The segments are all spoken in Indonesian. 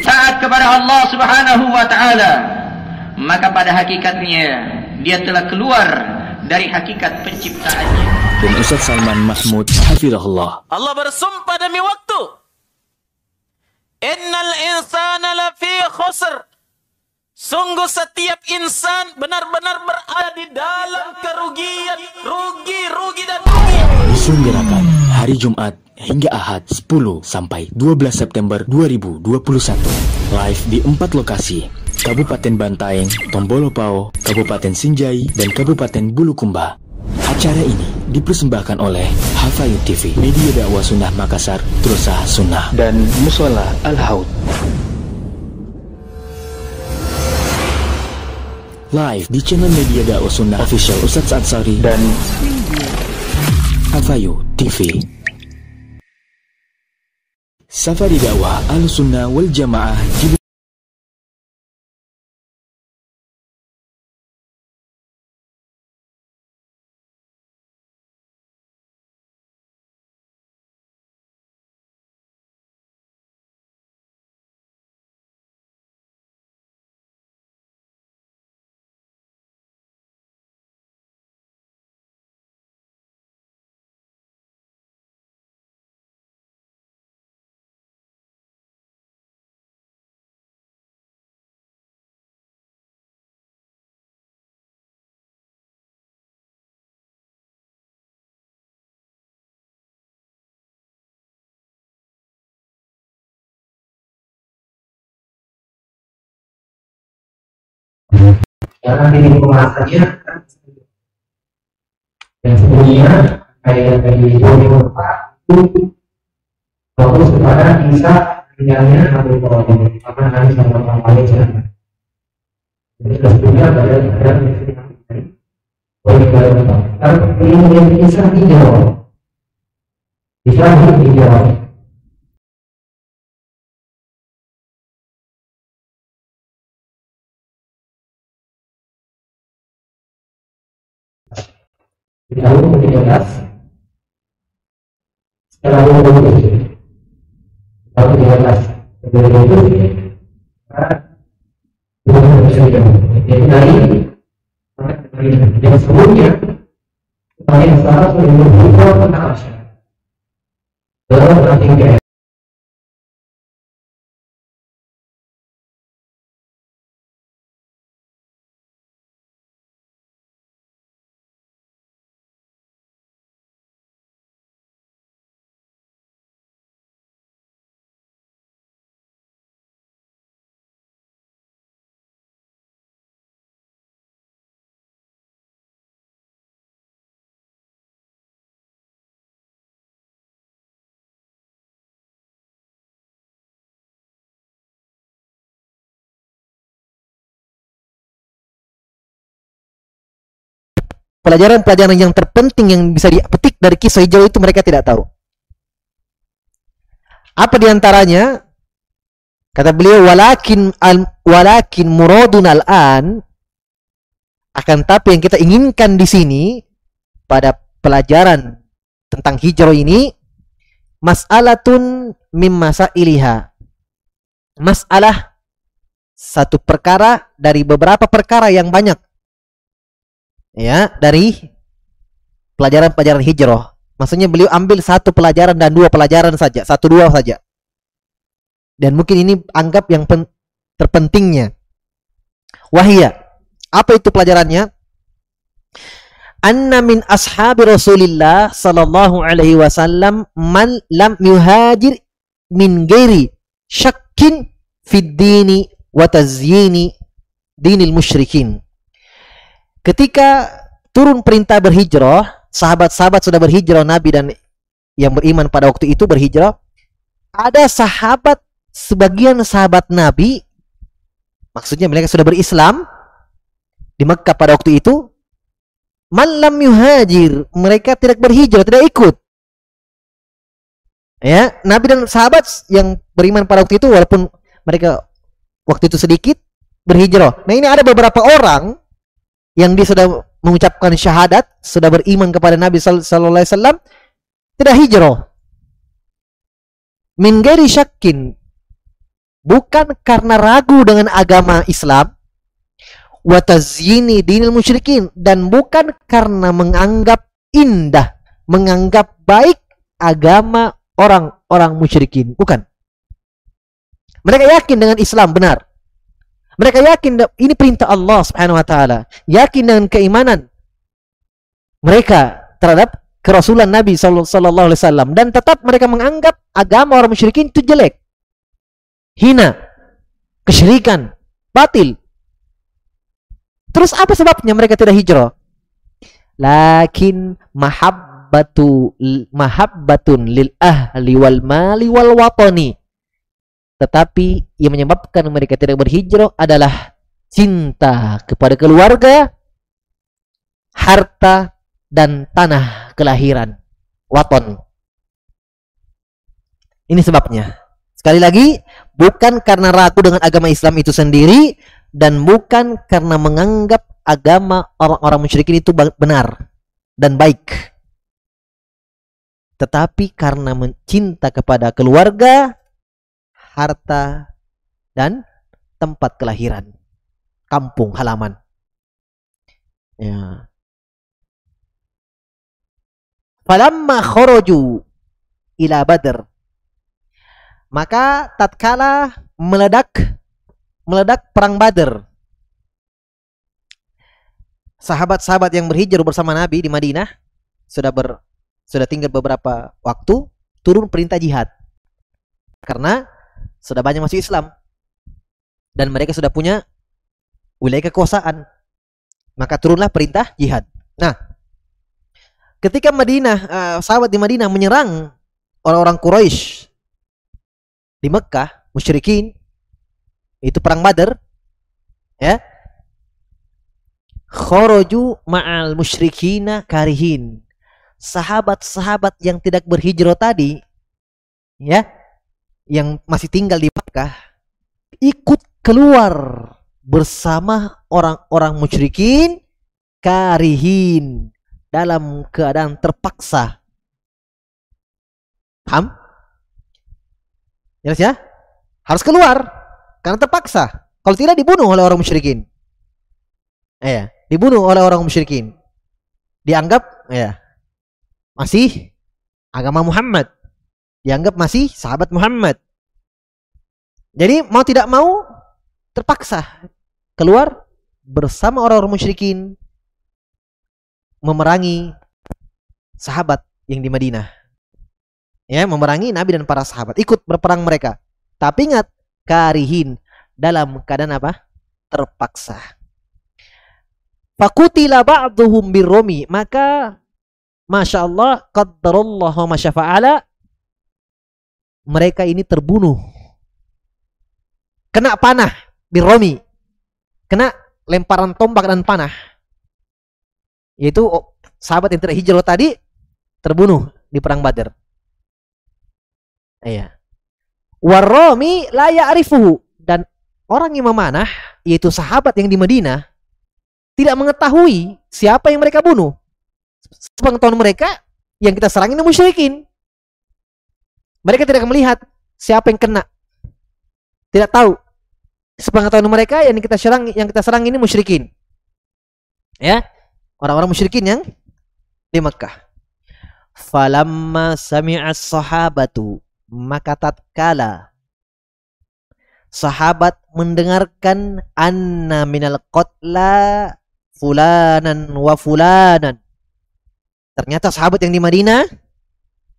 taat kepada Allah Subhanahu wa taala. Maka pada hakikatnya dia telah keluar dari hakikat penciptaannya. Dan Ustaz Salman Mahmud hafizahullah. Allah bersumpah demi waktu. Innal insana lafi khusr. Sungguh setiap insan benar-benar berada di dalam kerugian rugi rugi dan rugi. Diselenggarakan hari Jumat hingga Ahad 10 sampai 12 September 2021. Live di empat lokasi, Kabupaten Bantaeng, Tombolopao, Kabupaten Sinjai, dan Kabupaten Bulukumba. Acara ini dipersembahkan oleh Hafayu TV, Media Dakwah Sunnah Makassar, Trusa Sunnah, dan Musola Al-Haud. Live di channel Media Dakwah Sunnah Official Ustadz Ansari dan Hafayu TV. Safari dakwah Al-Sunnah wal Jamaah Jangan dinikmati saja yang sebelumnya kayak dari 2004 itu fokus kepada kisah tinggalnya Nabi Ibrahim karena Nabi Sallallahu Alaihi Wasallam. Jadi sebelumnya pada pada. Tapi ini kisah dijawab, kisah dijawab. Tahun ke-13 setelah tahun ke tahun ke-13 sebelum itu belum bisa jadi dari yang sebelumnya yang salah sudah berubah tentang masyarakat dalam pelajaran-pelajaran yang terpenting yang bisa dipetik dari kisah hijau itu mereka tidak tahu. Apa di antaranya? Kata beliau, walakin al, walakin muradun al-an akan tapi yang kita inginkan di sini pada pelajaran tentang hijrah ini mas'alatun mim masailiha. Masalah satu perkara dari beberapa perkara yang banyak ya dari pelajaran-pelajaran hijrah. Maksudnya beliau ambil satu pelajaran dan dua pelajaran saja, satu dua saja. Dan mungkin ini anggap yang pen, terpentingnya. Wahia. Apa itu pelajarannya? Anna min ashabi Rasulillah sallallahu alaihi wasallam man lam yuhajir min ghairi syakkin fid dini wa tazyini dinil musyrikin. Ketika turun perintah berhijrah, sahabat-sahabat sudah berhijrah Nabi dan yang beriman pada waktu itu berhijrah. Ada sahabat sebagian sahabat Nabi maksudnya mereka sudah berislam di Mekah pada waktu itu malam yuhajir mereka tidak berhijrah tidak ikut ya Nabi dan sahabat yang beriman pada waktu itu walaupun mereka waktu itu sedikit berhijrah nah ini ada beberapa orang yang dia sudah mengucapkan syahadat, sudah beriman kepada Nabi sallallahu alaihi wasallam, tidak hijrah. Min ghairi syakkin. bukan karena ragu dengan agama Islam wa tazyini dinil musyrikin dan bukan karena menganggap indah, menganggap baik agama orang-orang musyrikin, bukan. Mereka yakin dengan Islam benar. Mereka yakin ini perintah Allah Subhanahu wa taala. Yakin dengan keimanan mereka terhadap kerasulan Nabi sallallahu alaihi wasallam dan tetap mereka menganggap agama orang musyrikin itu jelek. Hina, kesyirikan, batil. Terus apa sebabnya mereka tidak hijrah? Lakin mahabbatu mahabbatun lil ahli wal mali wal watani. Tetapi yang menyebabkan mereka tidak berhijrah adalah cinta kepada keluarga, harta dan tanah kelahiran. Waton. Ini sebabnya. Sekali lagi, bukan karena ragu dengan agama Islam itu sendiri dan bukan karena menganggap agama orang-orang musyrikin itu benar dan baik. Tetapi karena mencinta kepada keluarga, harta dan tempat kelahiran, kampung halaman. Ya. Falamma kharaju ila Badr maka tatkala meledak meledak perang Badr sahabat-sahabat yang berhijrah bersama Nabi di Madinah sudah ber sudah tinggal beberapa waktu turun perintah jihad karena sudah banyak masuk Islam. Dan mereka sudah punya wilayah kekuasaan. Maka turunlah perintah jihad. Nah ketika Madinah eh, sahabat di Madinah menyerang orang-orang Quraisy di Mekah musyrikin itu perang Badar ya kharaju ma'al musyrikina karihin. Sahabat-sahabat yang tidak berhijrah tadi ya yang masih tinggal di Mekah ikut keluar bersama orang-orang musyrikin karihin dalam keadaan terpaksa. Paham? Jelas ya? Harus keluar karena terpaksa. Kalau tidak dibunuh oleh orang musyrikin. Eh dibunuh oleh orang musyrikin. Dianggap ya masih agama Muhammad dianggap masih sahabat Muhammad jadi mau tidak mau terpaksa keluar bersama orang-orang musyrikin memerangi sahabat yang di Madinah. Ya, memerangi Nabi dan para sahabat, ikut berperang mereka. Tapi ingat, karihin dalam keadaan apa? Terpaksa. Fakutila ba'duhum birromi, maka Masya Allah, qaddarallah wa masyafa'ala, mereka ini terbunuh. Kena panah, birromi. Kena lemparan tombak dan panah yaitu oh, sahabat yang tidak hijrah tadi terbunuh di perang Badar. Iya. Warromi la ya'rifuhu dan orang yang memanah yaitu sahabat yang di Madinah tidak mengetahui siapa yang mereka bunuh. Sepengetahuan mereka yang kita serang ini musyrikin. Mereka tidak melihat siapa yang kena. Tidak tahu. Sepengetahuan mereka yang kita serang yang kita serang ini musyrikin. Ya, orang-orang musyrikin yang di Mekah. Falamma sami'a sahabatu maka tatkala sahabat mendengarkan anna minal qatla fulanan wa fulanan. Ternyata sahabat yang di Madinah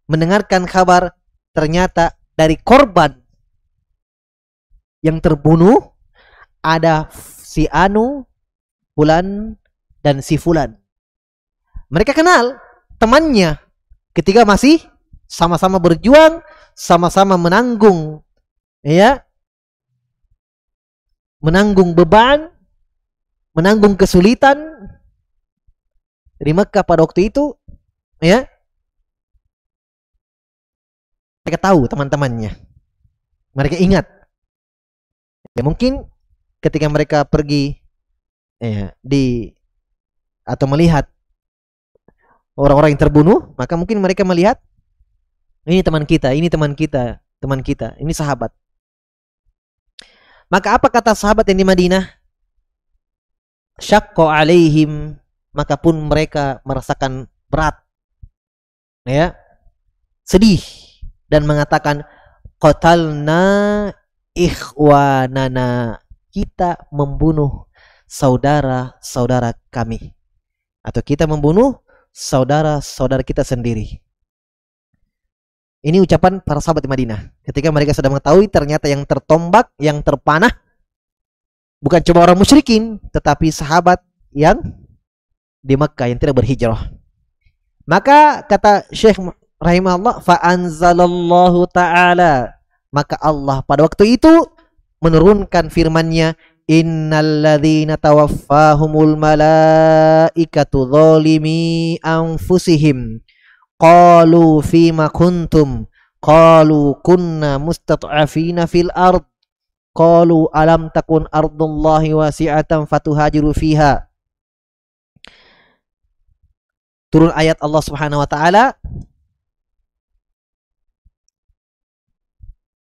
mendengarkan kabar ternyata dari korban yang terbunuh ada si Anu, Fulan, dan si Fulan. Mereka kenal temannya ketika masih sama-sama berjuang, sama-sama menanggung ya. Menanggung beban, menanggung kesulitan di Mekah pada waktu itu ya. Mereka tahu teman-temannya. Mereka ingat. Ya mungkin ketika mereka pergi ya, di atau melihat orang-orang yang terbunuh, maka mungkin mereka melihat ini teman kita, ini teman kita, teman kita, ini sahabat. Maka apa kata sahabat yang di Madinah? Syakko alaihim maka pun mereka merasakan berat ya sedih dan mengatakan qatalna ikhwanana. Kita membunuh saudara-saudara kami. Atau kita membunuh saudara-saudara kita sendiri. Ini ucapan para sahabat di Madinah. Ketika mereka sudah mengetahui ternyata yang tertombak yang terpanah bukan cuma orang musyrikin tetapi sahabat yang di Mekah yang tidak berhijrah. Maka kata Syekh rahimahullah fa anzalallahu taala. Maka Allah pada waktu itu menurunkan firman-Nya innalladzina tawaffahumul malaikatu zalimi anfusihim. Qalu fima kuntum? Qalu kunna mustat'afina fil ard. Qalu alam takun ardullahi wasi'atan fatuhajiru fiha. Turun ayat Allah Subhanahu wa taala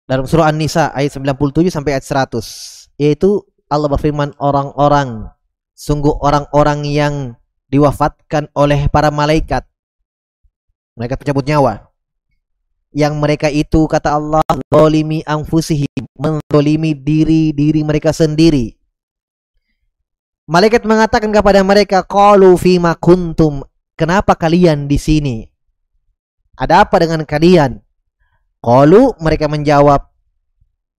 dalam surah An-Nisa ayat 97 sampai ayat 100 yaitu Allah berfirman orang-orang sungguh orang-orang yang diwafatkan oleh para malaikat. Mereka pencabut nyawa. Yang mereka itu kata Allah zalimi anfusihim menzalimi diri-diri mereka sendiri. Malaikat mengatakan kepada mereka qalu fima kuntum kenapa kalian di sini? Ada apa dengan kalian qalu mereka menjawab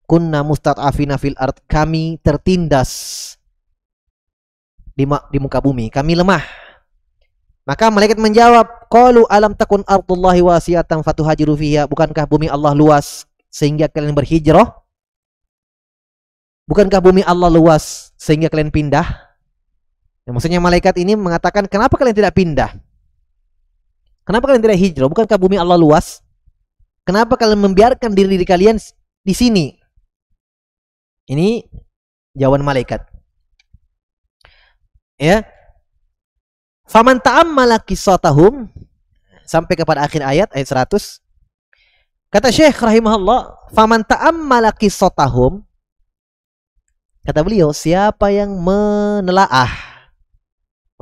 kunna mustat'afina fil ard kami tertindas di, di muka bumi kami lemah maka malaikat menjawab, "Qalu alam takun ardullahi wasi'atan fatuhajiru fiha?" Bukankah bumi Allah luas sehingga kalian berhijrah? Bukankah bumi Allah luas sehingga kalian pindah? Ya, maksudnya malaikat ini mengatakan, "Kenapa kalian tidak pindah? Kenapa kalian tidak hijrah? Bukankah bumi Allah luas? Kenapa kalian membiarkan diri diri kalian di sini?" Ini jawaban malaikat. Ya, Faman ta'ammala kisatahum sampai kepada akhir ayat ayat 100. Kata Syekh rahimahullah, faman ta'ammala kisatahum kata beliau, siapa yang menelaah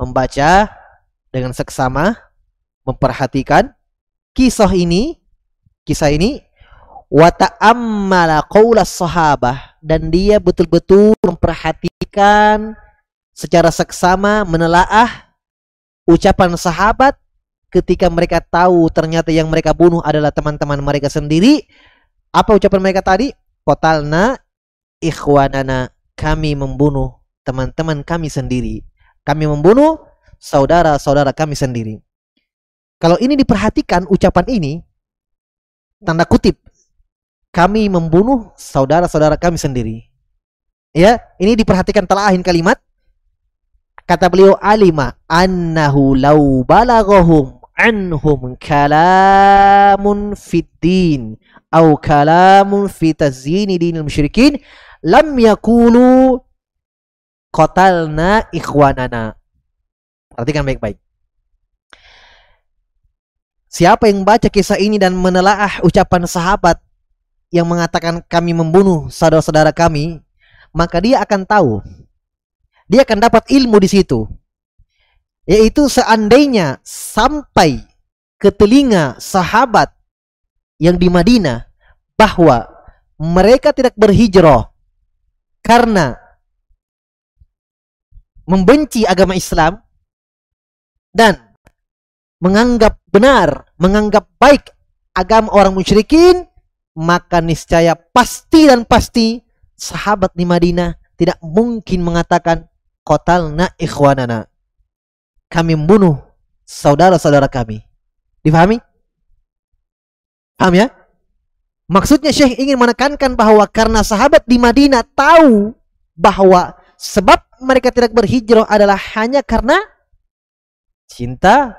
membaca dengan seksama memperhatikan kisah ini, kisah ini wa ta'ammala qaulas sahabah dan dia betul-betul memperhatikan secara seksama menelaah ucapan sahabat ketika mereka tahu ternyata yang mereka bunuh adalah teman-teman mereka sendiri. Apa ucapan mereka tadi? Kotalna ikhwanana. Kami membunuh teman-teman kami sendiri. Kami membunuh saudara-saudara kami sendiri. Kalau ini diperhatikan ucapan ini, tanda kutip, kami membunuh saudara-saudara kami sendiri. Ya, ini diperhatikan telahin kalimat Kata beliau alima annahu law balaghahum anhum kalamun fid din au kalamun fi tazyini dinil musyrikin lam yakulu qatalna ikhwanana. Perhatikan baik-baik. Siapa yang baca kisah ini dan menelaah ucapan sahabat yang mengatakan kami membunuh saudara-saudara kami, maka dia akan tahu dia akan dapat ilmu di situ. Yaitu seandainya sampai ke telinga sahabat yang di Madinah bahwa mereka tidak berhijrah karena membenci agama Islam dan menganggap benar, menganggap baik agama orang musyrikin, maka niscaya pasti dan pasti sahabat di Madinah tidak mungkin mengatakan qatalna ikhwanana. Kami membunuh saudara-saudara kami. Difahami? Paham ya? Maksudnya Syekh ingin menekankan bahwa karena sahabat di Madinah tahu bahwa sebab mereka tidak berhijrah adalah hanya karena cinta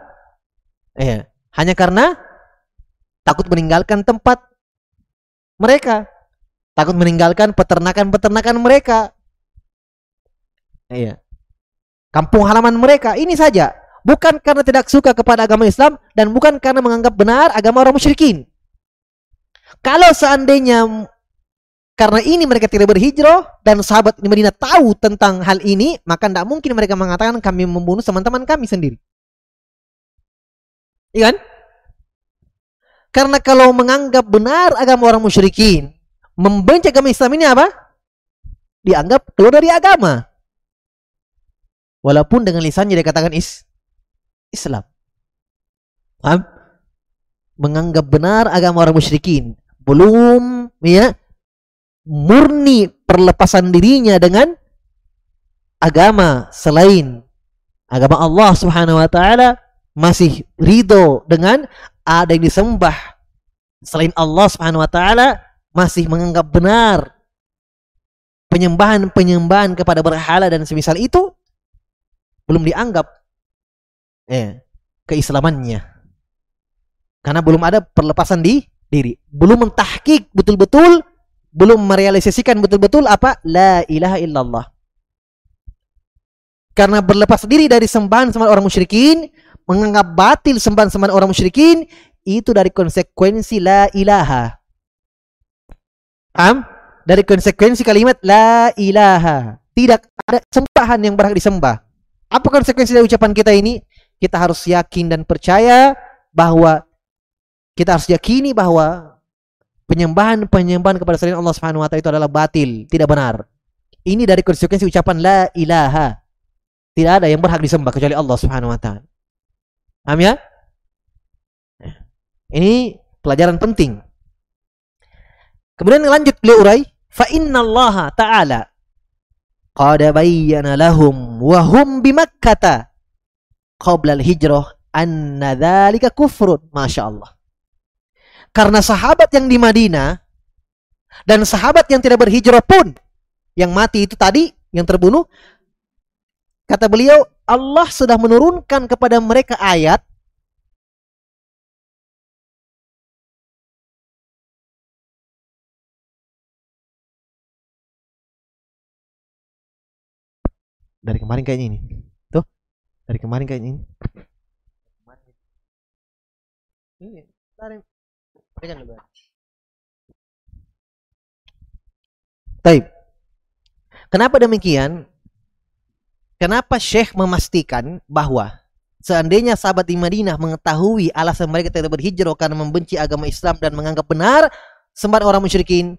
eh hanya karena takut meninggalkan tempat mereka, takut meninggalkan peternakan-peternakan mereka, Iya. Kampung halaman mereka ini saja. Bukan karena tidak suka kepada agama Islam dan bukan karena menganggap benar agama orang musyrikin. Kalau seandainya karena ini mereka tidak berhijrah dan sahabat di Madinah tahu tentang hal ini, maka tidak mungkin mereka mengatakan kami membunuh teman-teman kami sendiri. Iya kan? Karena kalau menganggap benar agama orang musyrikin, membenci agama Islam ini apa? Dianggap keluar dari agama. Walaupun dengan lisannya dia katakan is Islam. Paham? Menganggap benar agama orang musyrikin. Belum ya murni perlepasan dirinya dengan agama selain agama Allah Subhanahu wa taala masih ridho dengan ada yang disembah. Selain Allah Subhanahu wa taala masih menganggap benar penyembahan-penyembahan kepada berhala dan semisal itu belum dianggap eh keislamannya. Karena belum ada perlepasan di diri. Belum mentahkik betul-betul belum merealisasikan betul-betul apa? La ilaha illallah. Karena berlepas diri dari sembahan-sembahan orang musyrikin, menganggap batil sembahan-sembahan orang musyrikin, itu dari konsekuensi la ilaha. Paham? Dari konsekuensi kalimat la ilaha. Tidak ada sembahan yang berhak disembah. Apa konsekuensi dari ucapan kita ini? Kita harus yakin dan percaya bahwa kita harus yakini bahwa penyembahan-penyembahan kepada selain Allah Subhanahu wa taala itu adalah batil, tidak benar. Ini dari konsekuensi ucapan la ilaha. Tidak ada yang berhak disembah kecuali Allah Subhanahu wa taala. Paham ya? Ini pelajaran penting. Kemudian lanjut beliau urai, fa inna Allah taala qad bayyana lahum wa hum bi Makkah qabla al-hijrah anna dzalika kufrun. Masyaallah. Karena sahabat yang di Madinah dan sahabat yang tidak berhijrah pun yang mati itu tadi yang terbunuh kata beliau Allah sudah menurunkan kepada mereka ayat dari kemarin kayaknya ini tuh dari kemarin kayaknya ini ini dari Pegang dulu. Taib. Kenapa demikian? Kenapa Syekh memastikan bahwa seandainya sahabat di Madinah mengetahui alasan mereka tidak berhijrah karena membenci agama Islam dan menganggap benar sembat orang musyrikin,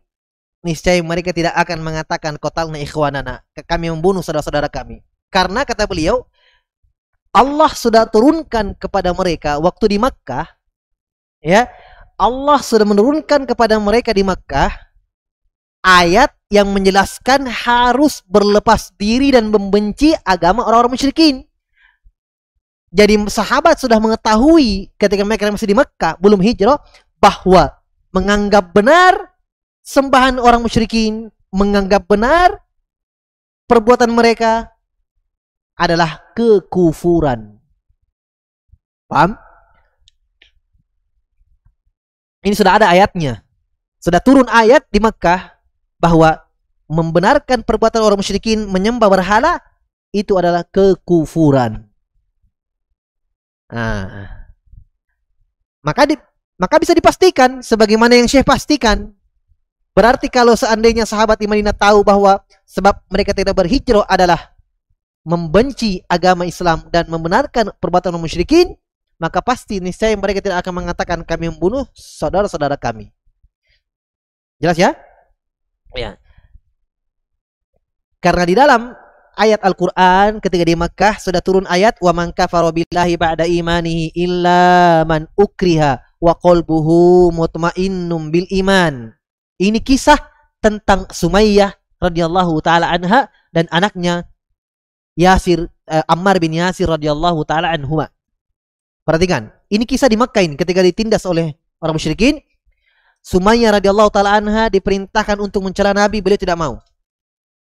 niscaya mereka tidak akan mengatakan kotalna ikhwanana, kami membunuh saudara-saudara kami. Karena kata beliau, Allah sudah turunkan kepada mereka waktu di Makkah, ya, Allah sudah menurunkan kepada mereka di Makkah ayat yang menjelaskan harus berlepas diri dan membenci agama orang-orang musyrikin. Jadi sahabat sudah mengetahui ketika mereka masih di Makkah belum hijrah bahwa menganggap benar sembahan orang musyrikin, menganggap benar perbuatan mereka adalah kekufuran. Paham? Ini sudah ada ayatnya. Sudah turun ayat di Mekah bahwa membenarkan perbuatan orang musyrikin menyembah berhala itu adalah kekufuran. Nah, maka di, maka bisa dipastikan sebagaimana yang Syekh pastikan. Berarti kalau seandainya sahabat di Madinah tahu bahwa sebab mereka tidak berhijrah adalah membenci agama Islam dan membenarkan perbuatan orang musyrikin, maka pasti niscaya mereka tidak akan mengatakan kami membunuh saudara-saudara kami. Jelas ya? Ya. Karena di dalam ayat Al-Qur'an ketika di Makkah sudah turun ayat wa man kafara billahi ba'da imanihi illa man ukriha wa qalbuhu mutmainnum bil iman. Ini kisah tentang Sumayyah radhiyallahu taala anha dan anaknya Yasir uh, Ammar bin Yasir radhiyallahu taala anhuma. Perhatikan, ini kisah di Makkah ini ketika ditindas oleh orang musyrikin. Sumayyah radhiyallahu taala anha diperintahkan untuk mencela Nabi, beliau tidak mau.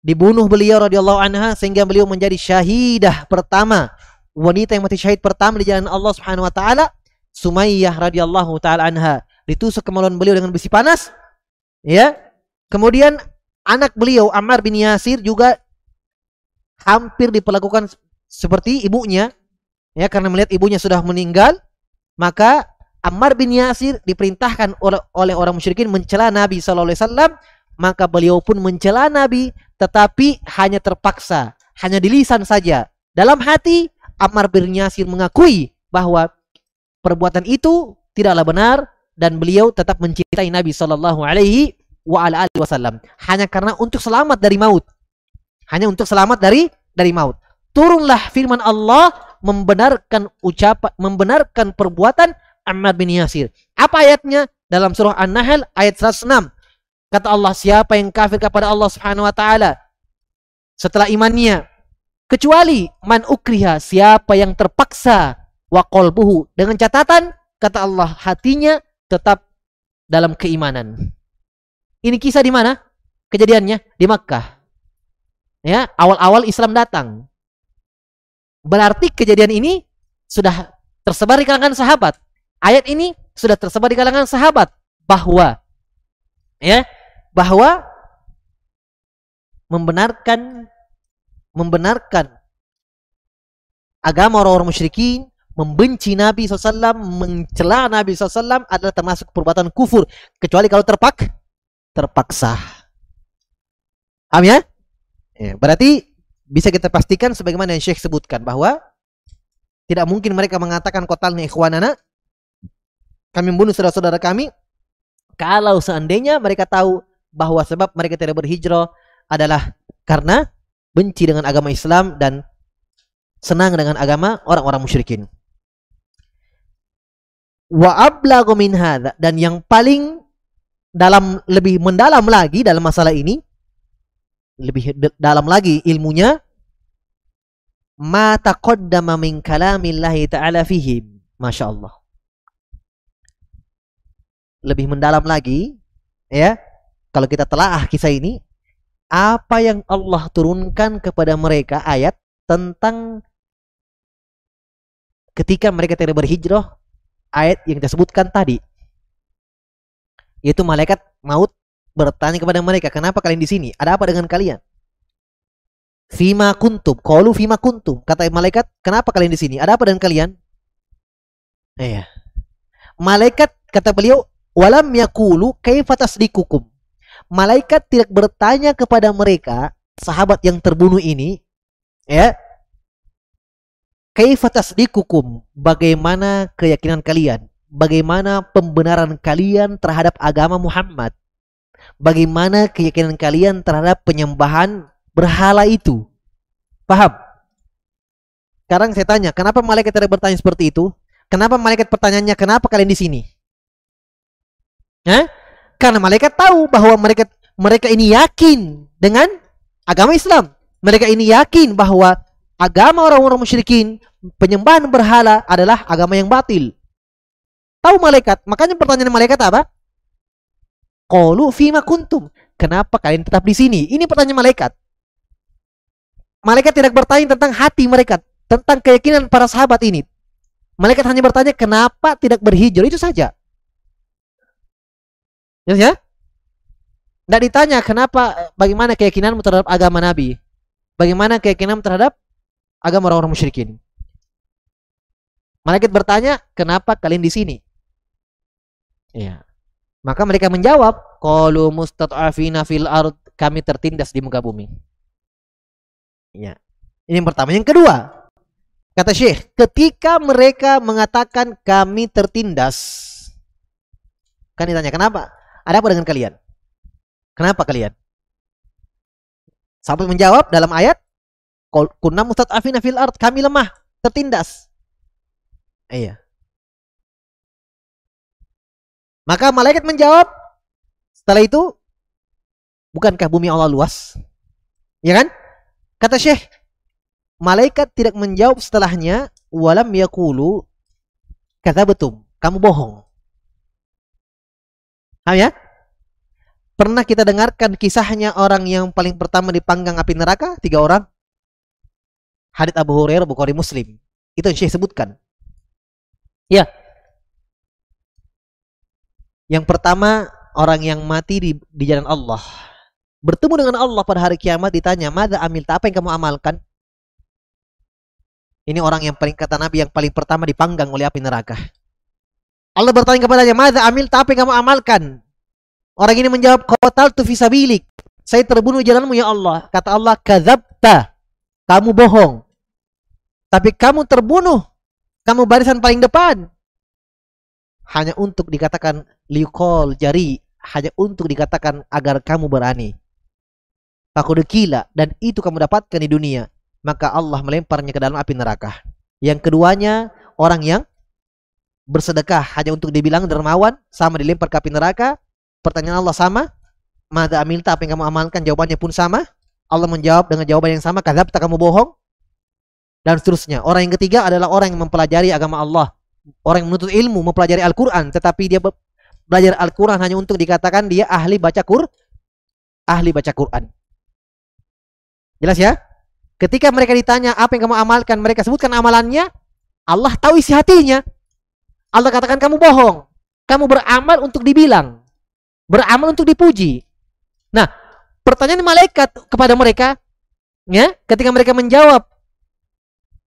Dibunuh beliau radhiyallahu anha sehingga beliau menjadi syahidah pertama, wanita yang mati syahid pertama di jalan Allah Subhanahu wa taala. Sumayyah radhiyallahu taala anha ditusuk kemaluan beliau dengan besi panas. Ya. Kemudian anak beliau Ammar bin Yasir juga hampir diperlakukan seperti ibunya ya karena melihat ibunya sudah meninggal maka Ammar bin Yasir diperintahkan oleh, orang musyrikin mencela Nabi sallallahu alaihi wasallam maka beliau pun mencela Nabi tetapi hanya terpaksa, hanya di lisan saja. Dalam hati Ammar bin Yasir mengakui bahwa perbuatan itu tidaklah benar dan beliau tetap mencintai Nabi Shallallahu Alaihi Wasallam hanya karena untuk selamat dari maut, hanya untuk selamat dari dari maut. Turunlah firman Allah membenarkan ucapan, membenarkan perbuatan Ammar bin Yasir. Apa ayatnya? Dalam surah An-Nahl ayat 106. Kata Allah, siapa yang kafir kepada Allah Subhanahu wa taala setelah imannya kecuali man ukriha, siapa yang terpaksa wa qalbuhu dengan catatan kata Allah hatinya tetap dalam keimanan. Ini kisah di mana? Kejadiannya di Makkah. Ya, awal-awal Islam datang. Berarti kejadian ini sudah tersebar di kalangan sahabat. Ayat ini sudah tersebar di kalangan sahabat bahwa ya bahwa membenarkan membenarkan agama orang-orang musyrikin, membenci Nabi SAW, mencela Nabi SAW adalah termasuk perbuatan kufur. Kecuali kalau terpak, terpaksa. Paham ya? ya? Berarti bisa kita pastikan sebagaimana yang Syekh sebutkan bahwa tidak mungkin mereka mengatakan kotalnya ikhwanana kami membunuh saudara-saudara kami. Kalau seandainya mereka tahu bahwa sebab mereka tidak berhijrah adalah karena benci dengan agama Islam dan senang dengan agama orang-orang musyrikin. Wa ablagu min dan yang paling dalam lebih mendalam lagi dalam masalah ini lebih dalam lagi ilmunya ma taqaddama min kalamillahi ta'ala fihim. Masyaallah lebih mendalam lagi ya kalau kita telah kisah ini, apa yang Allah turunkan kepada mereka ayat tentang ketika mereka tidak berhijrah, ayat yang kita sebutkan tadi. Yaitu malaikat maut bertanya kepada mereka, kenapa kalian di sini? Ada apa dengan kalian? Fima kuntum, qalu fima kuntum. Kata malaikat, kenapa kalian di sini? Ada apa dengan kalian? Iya. Malaikat kata beliau, walam yakulu kaifa tasdikukum malaikat tidak bertanya kepada mereka, sahabat yang terbunuh ini, ya, kaifa tasdiqukum? Bagaimana keyakinan kalian? Bagaimana pembenaran kalian terhadap agama Muhammad? Bagaimana keyakinan kalian terhadap penyembahan berhala itu? Paham? Sekarang saya tanya, kenapa malaikat tidak bertanya seperti itu? Kenapa malaikat pertanyaannya, kenapa kalian di sini? Hah? Karena malaikat tahu bahwa mereka mereka ini yakin dengan agama Islam. Mereka ini yakin bahwa agama orang-orang musyrikin, penyembahan berhala adalah agama yang batil. Tahu malaikat, makanya pertanyaan malaikat apa? Qalu fima kuntum. Kenapa kalian tetap di sini? Ini pertanyaan malaikat. Malaikat tidak bertanya tentang hati mereka, tentang keyakinan para sahabat ini. Malaikat hanya bertanya kenapa tidak berhijrah itu saja. Ya, ya? Tidak ditanya kenapa, bagaimana keyakinanmu terhadap agama Nabi. Bagaimana keyakinanmu terhadap agama orang-orang musyrikin. Malaikat bertanya, kenapa kalian di sini? Ya. Maka mereka menjawab, mustat'afina fil ard, kami tertindas di muka bumi. Ya. Ini yang pertama. Yang kedua, kata Syekh, ketika mereka mengatakan kami tertindas, kan ditanya kenapa? Ada apa dengan kalian? Kenapa kalian? Sampai menjawab dalam ayat, kunna mustad'afina fil ard, kami lemah, tertindas. Iya. Maka malaikat menjawab, setelah itu, bukankah bumi Allah luas? Ya kan? Kata Syekh, malaikat tidak menjawab setelahnya, walam yakulu, kata betul, kamu bohong. Paham ya? Pernah kita dengarkan kisahnya orang yang paling pertama dipanggang api neraka? Tiga orang. Hadits Abu Hurairah, Bukhari Muslim. Itu yang Syekh sebutkan. Ya. Yang pertama, orang yang mati di, di jalan Allah. Bertemu dengan Allah pada hari kiamat ditanya, Mada amil, apa yang kamu amalkan? Ini orang yang paling kata Nabi yang paling pertama dipanggang oleh api neraka. Allah bertanya kepadanya, "Madza amil? Tapi kamu amalkan?" Orang ini menjawab, Qatal tu fisabilik. Saya terbunuh jalanmu ya Allah. Kata Allah, Kadzabta. Kamu bohong. Tapi kamu terbunuh. Kamu barisan paling depan. Hanya untuk dikatakan liukol jari. Hanya untuk dikatakan agar kamu berani. Aku dekila. Dan itu kamu dapatkan di dunia. Maka Allah melemparnya ke dalam api neraka. Yang keduanya, orang yang bersedekah hanya untuk dibilang dermawan. Sama dilempar ke api neraka. Pertanyaan Allah sama. Mada amilta apa yang kamu amalkan jawabannya pun sama. Allah menjawab dengan jawaban yang sama. Kadzabta kamu bohong. Dan seterusnya. Orang yang ketiga adalah orang yang mempelajari agama Allah. Orang yang menuntut ilmu mempelajari Al-Quran. Tetapi dia be- belajar Al-Quran hanya untuk dikatakan dia ahli baca Qur. Ahli baca Quran. Jelas ya? Ketika mereka ditanya apa yang kamu amalkan, mereka sebutkan amalannya. Allah tahu isi hatinya. Allah katakan kamu bohong. Kamu beramal untuk dibilang beramal untuk dipuji. Nah, pertanyaan malaikat kepada mereka, ya, ketika mereka menjawab,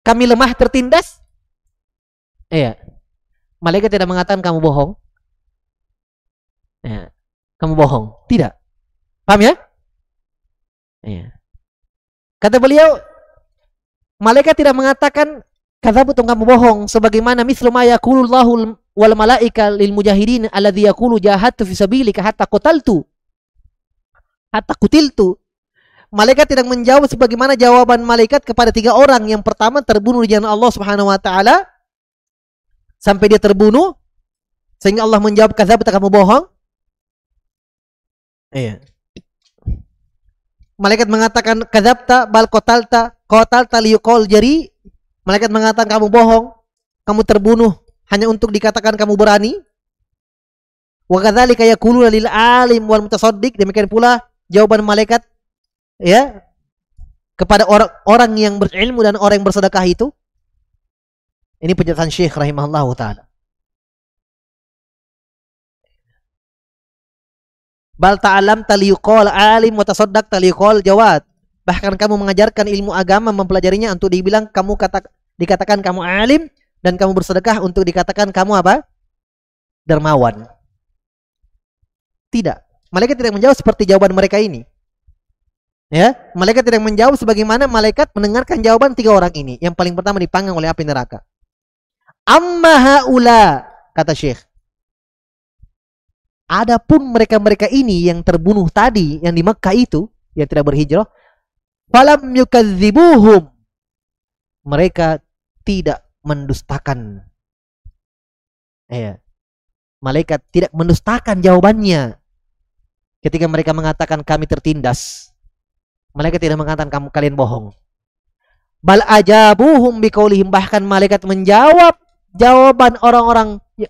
kami lemah tertindas, iya, malaikat tidak mengatakan kamu bohong, ya, kamu bohong, tidak, paham ya? Iya. Kata beliau, malaikat tidak mengatakan betul kamu bohong. Sebagaimana mislu ma yaqulullahu wal malaika lil mujahidin alladhi yaqulu jahadtu fi sabilika hatta qataltu hatta kutiltu malaikat tidak menjawab sebagaimana jawaban malaikat kepada tiga orang. Yang pertama terbunuh di jalan Allah Subhanahu wa taala. Sampai dia terbunuh. Sehingga Allah menjawab kadzabta kamu bohong? Iya. Malaikat mengatakan kadzabta bal qatalta qatalta liyuqal jari malaikat mengatakan kamu bohong kamu terbunuh hanya untuk dikatakan kamu berani. Wa kadzalika yaquluna lil alim wal mutasaddiq demikian pula jawaban malaikat ya kepada orang orang yang berilmu dan orang yang bersedekah itu. Ini penjelasan Syekh rahimahullahu taala. Bal ta'alam taliyuqal alim wa tasaddaq taliyuqal jawad. Bahkan kamu mengajarkan ilmu agama mempelajarinya untuk dibilang kamu kata dikatakan kamu alim dan kamu bersedekah untuk dikatakan kamu apa? Dermawan. Tidak. Malaikat tidak menjawab seperti jawaban mereka ini. Ya, malaikat tidak menjawab sebagaimana malaikat mendengarkan jawaban tiga orang ini. Yang paling pertama dipanggang oleh api neraka. Amma haula kata Syekh. Adapun mereka-mereka ini yang terbunuh tadi yang di Mekah itu yang tidak berhijrah, falam yukadzibuhum. Mereka tidak mendustakan. Ya. Malaikat tidak mendustakan jawabannya. Ketika mereka mengatakan kami tertindas, malaikat tidak mengatakan kamu kalian bohong. Bal ajabuhum biqaulihim bahkan malaikat menjawab jawaban orang-orang ya-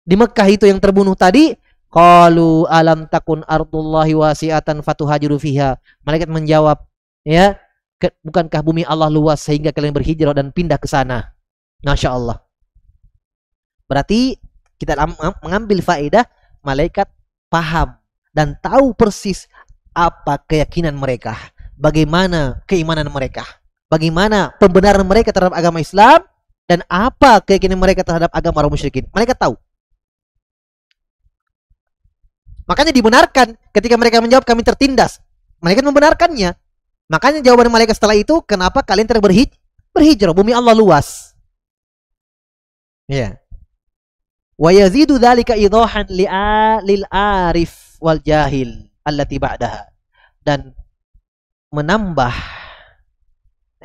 di Mekah itu yang terbunuh tadi, qalu alam takun ardullahi wasi'atan fatuhajiru fiha. Malaikat menjawab, ya, bukankah bumi Allah luas sehingga kalian berhijrah dan pindah ke sana? Masya Allah. Berarti kita am- am- mengambil faedah malaikat paham dan tahu persis apa keyakinan mereka, bagaimana keimanan mereka, bagaimana pembenaran mereka terhadap agama Islam dan apa keyakinan mereka terhadap agama orang musyrikin. Mereka tahu. Makanya dibenarkan ketika mereka menjawab kami tertindas. Malaikat membenarkannya. Makanya jawaban malaikat setelah itu, kenapa kalian tidak berhij berhijrah? Bumi Allah luas. Ya. Wa yazidu dzalika idahan lil arif wal jahil allati ba'daha. Dan menambah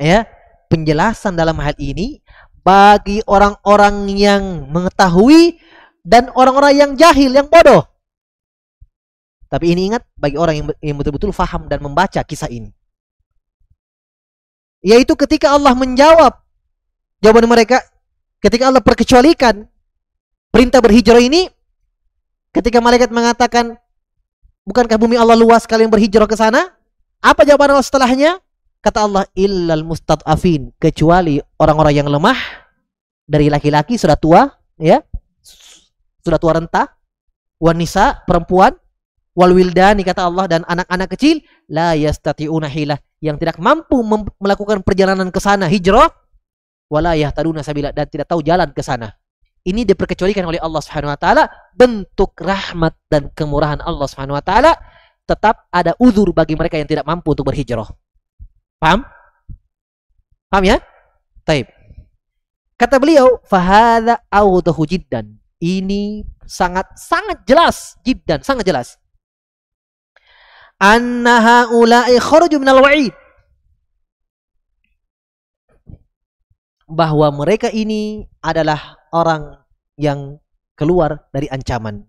ya penjelasan dalam hal ini bagi orang-orang yang mengetahui dan orang-orang yang jahil yang bodoh. Tapi ini ingat bagi orang yang, betul-betul faham dan membaca kisah ini. Yaitu ketika Allah menjawab jawaban mereka, ketika Allah perkecualikan perintah berhijrah ini, ketika malaikat mengatakan, bukankah bumi Allah luas kalian berhijrah ke sana? Apa jawaban Allah setelahnya? Kata Allah, illal mustad'afin, kecuali orang-orang yang lemah dari laki-laki sudah tua, ya, sudah tua renta, wanita, perempuan, wal wildani kata Allah dan anak-anak kecil la yastati'una hilah yang tidak mampu melakukan perjalanan ke sana hijrah wala yahtaduna sabila dan tidak tahu jalan ke sana. ini diperkecualikan oleh Allah Subhanahu wa taala bentuk rahmat dan kemurahan Allah Subhanahu wa taala tetap ada uzur bagi mereka yang tidak mampu untuk berhijrah. Paham? Paham ya? Taib. Kata beliau, fahadha awdahu jiddan. Ini sangat sangat jelas, jiddan, sangat jelas. Anna haula'i kharaju minal wa'id. Bahwa mereka ini adalah orang yang keluar dari ancaman.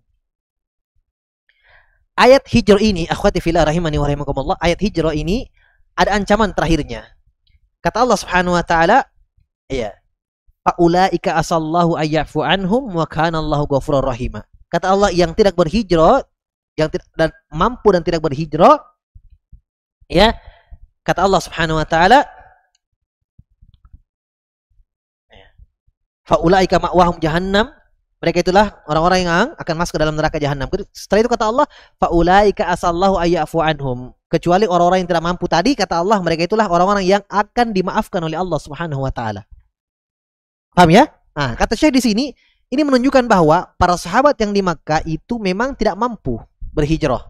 Ayat hijrah ini, akhwati fillah rahimani wa rahimakumullah, ayat hijrah ini ada ancaman terakhirnya. Kata Allah Subhanahu wa taala, ya. Faulaika asallahu ayyafu anhum wa kana Allahu ghafurur rahima. Kata Allah yang tidak berhijrah, yang tidak dan mampu dan tidak berhijrah, ya. Kata Allah Subhanahu wa taala, faulaika ma'wahum jahannam mereka itulah orang-orang yang akan masuk ke dalam neraka jahanam. Setelah itu kata Allah, faulaika asallahu ayyafu anhum. Kecuali orang-orang yang tidak mampu tadi kata Allah, mereka itulah orang-orang yang akan dimaafkan oleh Allah Subhanahu wa taala. Paham ya? Nah, kata Syekh di sini ini menunjukkan bahwa para sahabat yang di Makkah itu memang tidak mampu berhijrah.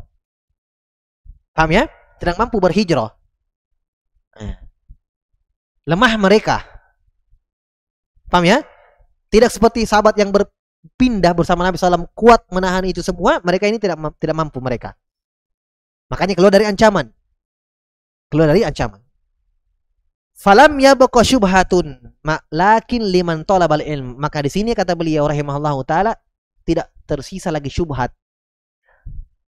Paham ya? Tidak mampu berhijrah. Nah. Lemah mereka. Paham ya? Tidak seperti sahabat yang berpindah bersama Nabi SAW kuat menahan itu semua, mereka ini tidak tidak mampu mereka. Makanya keluar dari ancaman. Keluar dari ancaman. Falam yabqa syubhatun lakin liman talabal ilm. Maka di sini kata beliau rahimahullah taala tidak tersisa lagi syubhat.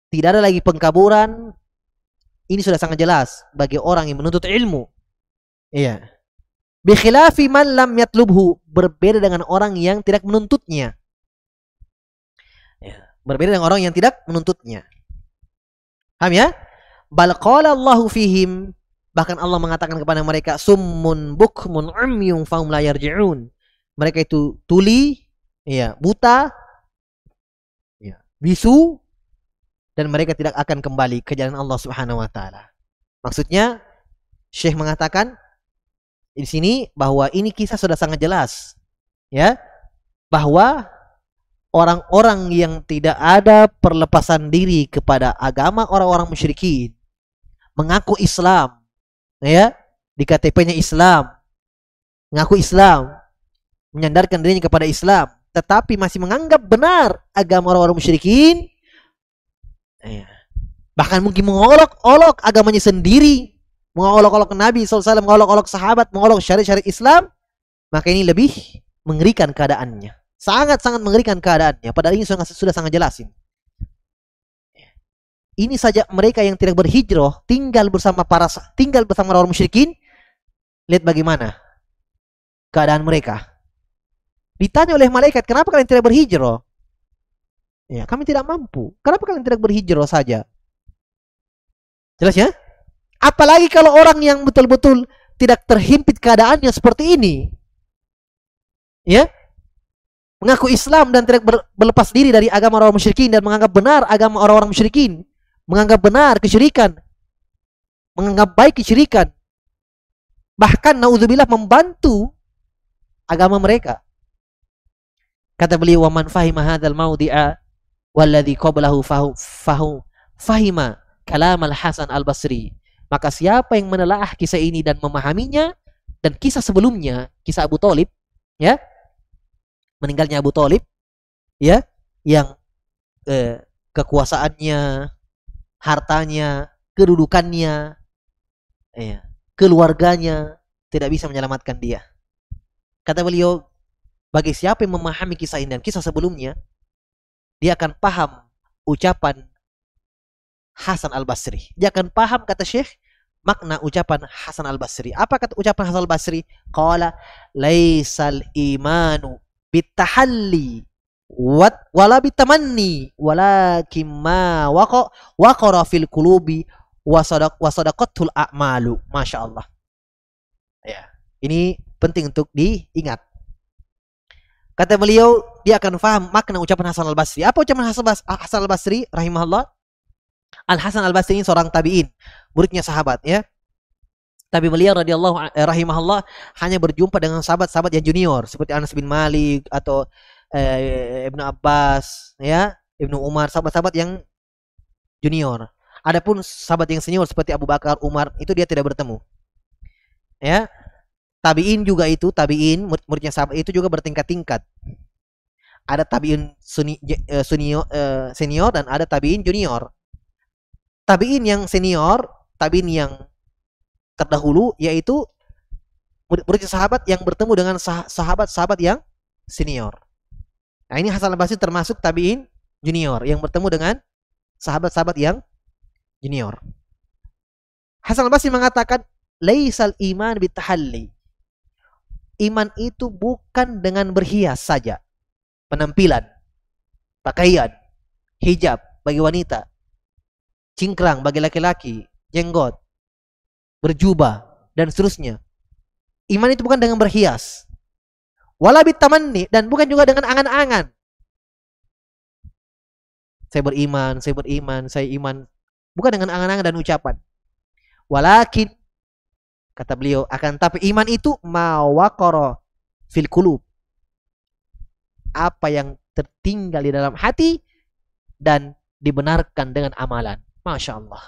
Tidak ada lagi pengkaburan. Ini sudah sangat jelas bagi orang yang menuntut ilmu. Iya. Bikhilafi man lam yatlubhu. Berbeda dengan orang yang tidak menuntutnya. Ya. Berbeda dengan orang yang tidak menuntutnya. Paham ya? Bal qala Allahu fihim. Bahkan Allah mengatakan kepada mereka. Summun bukmun umyung faum la yarji'un. Mereka itu tuli, ya, buta, ya, bisu, dan mereka tidak akan kembali ke jalan Allah Subhanahu wa taala. Maksudnya Syekh mengatakan di sini bahwa ini kisah sudah sangat jelas ya bahwa orang-orang yang tidak ada perlepasan diri kepada agama orang-orang musyrikin mengaku Islam ya di KTP-nya Islam mengaku Islam menyandarkan dirinya kepada Islam tetapi masih menganggap benar agama orang-orang musyrikin ya. bahkan mungkin mengolok-olok agamanya sendiri mengolok-olok Nabi SAW, mengolok-olok sahabat, mengolok syariat-syariat Islam, maka ini lebih mengerikan keadaannya. Sangat-sangat mengerikan keadaannya. Padahal ini sudah, sudah sangat jelas ini. Ini saja mereka yang tidak berhijrah, tinggal bersama para tinggal bersama orang musyrikin. Lihat bagaimana keadaan mereka. Ditanya oleh malaikat, kenapa kalian tidak berhijrah? Ya, kami tidak mampu. Kenapa kalian tidak berhijrah saja? Jelas ya? Apalagi kalau orang yang betul-betul tidak terhimpit keadaannya seperti ini. Ya. Mengaku Islam dan tidak berlepas diri dari agama orang musyrikin dan menganggap benar agama orang-orang musyrikin. Menganggap benar kesyirikan. Menganggap baik kesyirikan. Bahkan naudzubillah membantu agama mereka. Kata beliau wa man fahima hadzal maudi'a walladhi qablahu fahu fahu fahima kalam al-Hasan al-Basri maka siapa yang menelaah kisah ini dan memahaminya dan kisah sebelumnya, kisah Abu Talib, ya, meninggalnya Abu Talib, ya, yang eh, kekuasaannya, hartanya, kedudukannya, ya, keluarganya tidak bisa menyelamatkan dia. Kata beliau, bagi siapa yang memahami kisah ini dan kisah sebelumnya, dia akan paham ucapan Hasan Al-Basri. Dia akan paham kata Syekh makna ucapan Hasan Al-Basri. Apa kata ucapan Hasan Al-Basri? Qala laisal imanu bitahalli wat wala bitamanni walakin ma waqa waqara fil qulubi wasadaq wasadaqatul a'malu. Masya Allah. Ya, ini penting untuk diingat. Kata beliau, dia akan faham makna ucapan Hasan Al-Basri. Apa ucapan Hasan Al-Basri rahimahullah? Al Hasan Al Basri ini seorang tabiin, muridnya sahabat ya. Tapi beliau radhiyallahu eh, rahimahullah hanya berjumpa dengan sahabat-sahabat yang junior seperti Anas bin Malik atau eh, Ibnu Abbas, ya, Ibnu Umar, sahabat-sahabat yang junior. Adapun sahabat yang senior seperti Abu Bakar, Umar, itu dia tidak bertemu. Ya. Tabiin juga itu, tabiin murid-muridnya sahabat itu juga bertingkat-tingkat. Ada tabiin suni, eh, senior, eh, senior dan ada tabiin junior. Tabiin yang senior, tabiin yang terdahulu yaitu murid-murid sahabat yang bertemu dengan sahabat-sahabat yang senior. Nah, ini Hasan al-Basri termasuk tabiin junior yang bertemu dengan sahabat-sahabat yang junior. Hasan al-Basri mengatakan, "Laisal iman bitahalli." Iman itu bukan dengan berhias saja. Penampilan, pakaian, hijab bagi wanita, cingkrang bagi laki-laki, jenggot, berjubah dan seterusnya. Iman itu bukan dengan berhias. Wala bitamanni dan bukan juga dengan angan-angan. Saya beriman, saya beriman, saya iman Bukan dengan angan-angan dan ucapan. Walakin kata beliau akan tapi iman itu mawakoro fil kulub. Apa yang tertinggal di dalam hati dan dibenarkan dengan amalan. Masya Allah.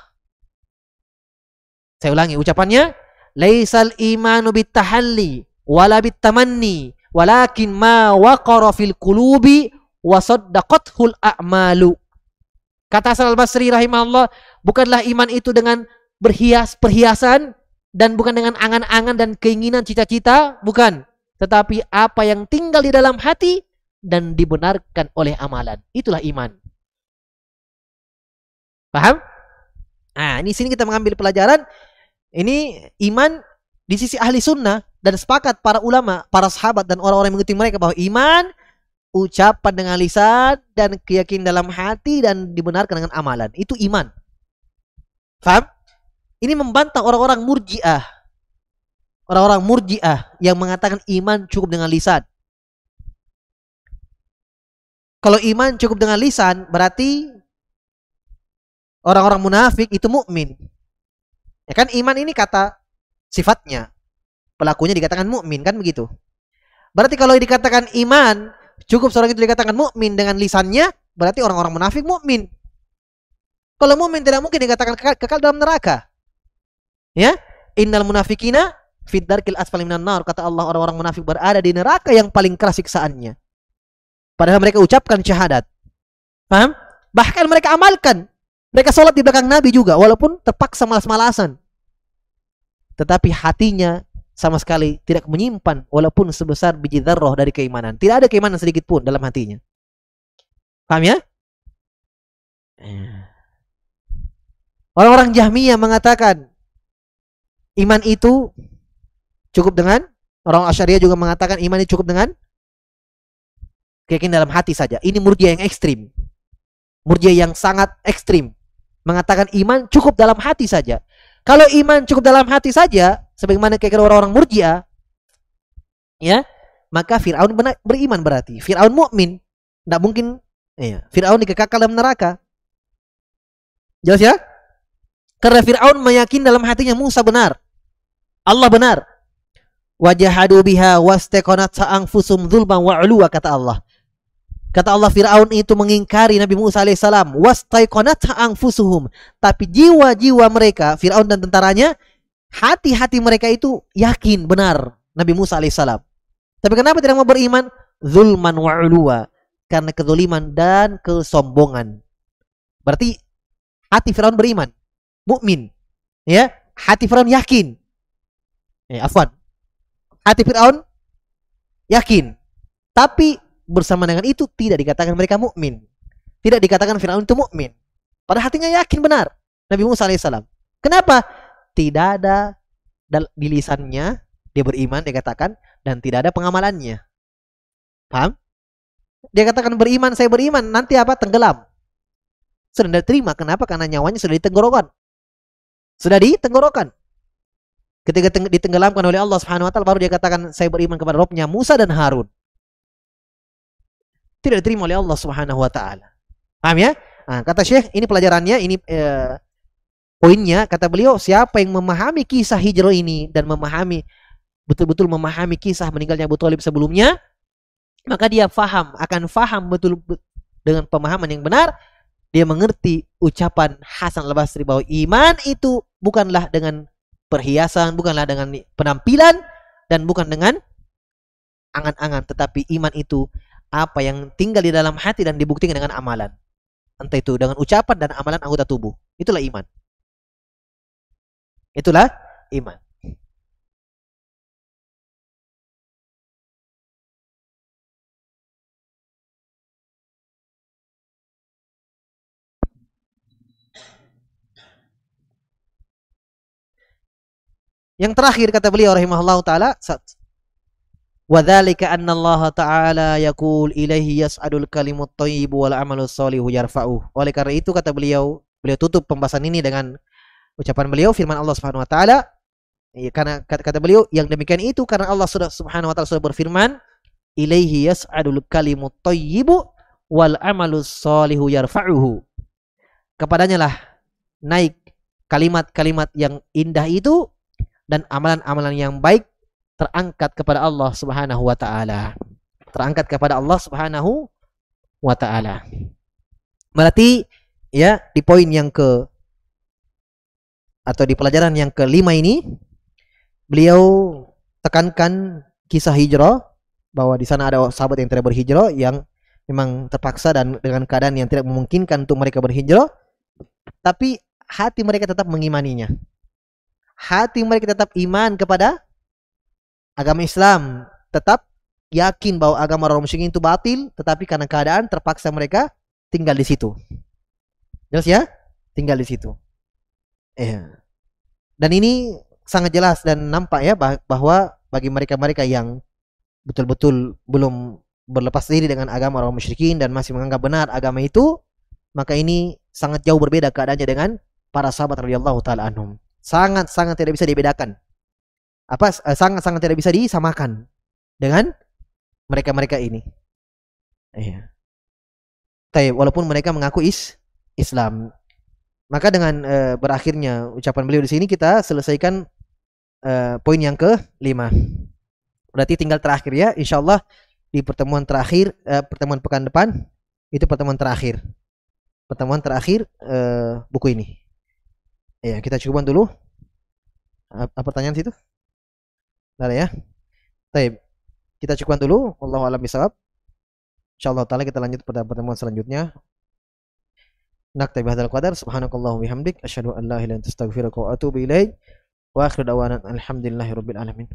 Saya ulangi ucapannya. Laisal imanu bitahalli wala bitamanni walakin ma waqara fil qulubi wa saddaqathul a'malu. Kata Hasan al-Basri rahimahullah, bukanlah iman itu dengan berhias perhiasan dan bukan dengan angan-angan dan keinginan cita-cita, bukan. Tetapi apa yang tinggal di dalam hati dan dibenarkan oleh amalan. Itulah iman. Paham? Nah, ini sini kita mengambil pelajaran. Ini iman di sisi ahli sunnah dan sepakat para ulama, para sahabat dan orang-orang yang mengikuti mereka bahwa iman ucapan dengan lisan dan keyakinan dalam hati dan dibenarkan dengan amalan. Itu iman. Faham? Ini membantah orang-orang murjiah. Orang-orang murjiah yang mengatakan iman cukup dengan lisan. Kalau iman cukup dengan lisan, berarti orang-orang munafik itu mukmin. Ya kan iman ini kata sifatnya. Pelakunya dikatakan mukmin kan begitu. Berarti kalau dikatakan iman Cukup seorang itu dikatakan mukmin dengan lisannya, berarti orang-orang munafik mukmin. Kalau mukmin tidak mungkin dikatakan kekal, kekal dalam neraka. Ya, innal munafikina fid darkil asfali minan nar kata Allah orang-orang munafik berada di neraka yang paling keras siksaannya. Padahal mereka ucapkan syahadat. Paham? Bahkan mereka amalkan. Mereka sholat di belakang Nabi juga walaupun terpaksa malas-malasan. Tetapi hatinya sama sekali tidak menyimpan walaupun sebesar biji darroh dari keimanan. Tidak ada keimanan sedikit pun dalam hatinya. Paham ya? Orang-orang Jahmiyah mengatakan iman itu cukup dengan orang Asyariah juga mengatakan iman itu cukup dengan keyakinan dalam hati saja. Ini murjia yang ekstrim. Murjia yang sangat ekstrim. Mengatakan iman cukup dalam hati saja. Kalau iman cukup dalam hati saja, sebagaimana kayak orang-orang Murji'ah, ya, maka Firaun beriman berarti. Firaun mukmin. Tidak mungkin ya, Firaun dikekal dalam neraka. Jelas ya? Karena Firaun meyakini dalam hatinya Musa benar. Allah benar. Wajahadu biha wastaqanat anfusum dzulman wa 'uluwa kata Allah. Kata Allah Fir'aun itu mengingkari Nabi Musa alaihissalam. Wastaiqonat anfusuhum. Tapi jiwa-jiwa mereka, Fir'aun dan tentaranya, hati-hati mereka itu yakin benar Nabi Musa alaihissalam. Tapi kenapa tidak mau beriman? Zulman wa'uluwa. Karena kezuliman dan kesombongan. Berarti hati Fir'aun beriman. Mukmin. Ya, hati Fir'aun yakin. Eh, afwan. Hati Fir'aun yakin. Tapi bersama dengan itu tidak dikatakan mereka mukmin. Tidak dikatakan Firaun itu mukmin. Pada hatinya yakin benar Nabi Musa alaihissalam. Kenapa? Tidak ada di lisannya dia beriman dia katakan dan tidak ada pengamalannya. Paham? Dia katakan beriman, saya beriman, nanti apa? Tenggelam. Sudah diterima. Kenapa? Karena nyawanya sudah ditenggorokan. Sudah ditenggorokan. Ketika ditenggelamkan oleh Allah Subhanahu wa taala baru dia katakan saya beriman kepada Robnya Musa dan Harun tidak diterima oleh Allah Subhanahu wa taala. Paham ya? Nah, kata Syekh, ini pelajarannya, ini eh, poinnya kata beliau siapa yang memahami kisah hijrah ini dan memahami betul-betul memahami kisah meninggalnya Abu Thalib sebelumnya, maka dia faham akan faham betul be- dengan pemahaman yang benar dia mengerti ucapan Hasan al-Basri bahwa iman itu bukanlah dengan perhiasan bukanlah dengan penampilan dan bukan dengan angan-angan. Tetapi iman itu apa yang tinggal di dalam hati dan dibuktikan dengan amalan. Entah itu dengan ucapan dan amalan anggota tubuh. Itulah iman. Itulah iman Yang terakhir kata beliau rahimahullah taala Wadzalika anna Allah taala yaqul ilaihi yas'adul kalimut thayyib wal amalus sholihu yarfa'u. Oleh karena itu kata beliau, beliau tutup pembahasan ini dengan ucapan beliau firman Allah Subhanahu wa taala Ya, karena kata, kata beliau yang demikian itu karena Allah sudah Subhanahu wa taala sudah berfirman ilaihi yas'adul kalimut thayyibu wal amalus sholihu yarfa'uhu. Kepadanya lah naik kalimat-kalimat yang indah itu dan amalan-amalan yang baik terangkat kepada Allah Subhanahu wa taala. Terangkat kepada Allah Subhanahu wa taala. Berarti ya di poin yang ke atau di pelajaran yang kelima ini beliau tekankan kisah hijrah bahwa di sana ada sahabat yang tidak berhijrah yang memang terpaksa dan dengan keadaan yang tidak memungkinkan untuk mereka berhijrah tapi hati mereka tetap mengimaninya hati mereka tetap iman kepada agama Islam. Tetap yakin bahwa agama orang itu batil tetapi karena keadaan terpaksa mereka tinggal di situ. Jelas ya? Tinggal di situ. Eh. Dan ini sangat jelas dan nampak ya bah- bahwa bagi mereka-mereka yang betul-betul belum berlepas diri dengan agama orang musyrikin dan masih menganggap benar agama itu maka ini sangat jauh berbeda keadaannya dengan para sahabat radhiyallahu taala anhum sangat sangat tidak bisa dibedakan apa eh, sangat sangat tidak bisa disamakan dengan mereka-mereka ini iya Tapi walaupun mereka mengaku is Islam maka dengan eh, berakhirnya ucapan beliau di sini kita selesaikan eh, poin yang ke-5. Berarti tinggal terakhir ya, insyaallah di pertemuan terakhir eh, pertemuan pekan depan itu pertemuan terakhir. Pertemuan terakhir eh, buku ini. Ya, kita cukupkan dulu. Apa pertanyaan situ? Bentar ya. Baik. Kita cukupkan dulu. Wallahu a'lam bishawab. Insyaallah taala kita lanjut pada pertemuan selanjutnya. Naktabi hadzal qadar subhanakallahumma bihamdik asyhadu an la ilaha illa anta astaghfiruka wa atubu ilaik. Wa akhiru da'wana alhamdulillahi alamin.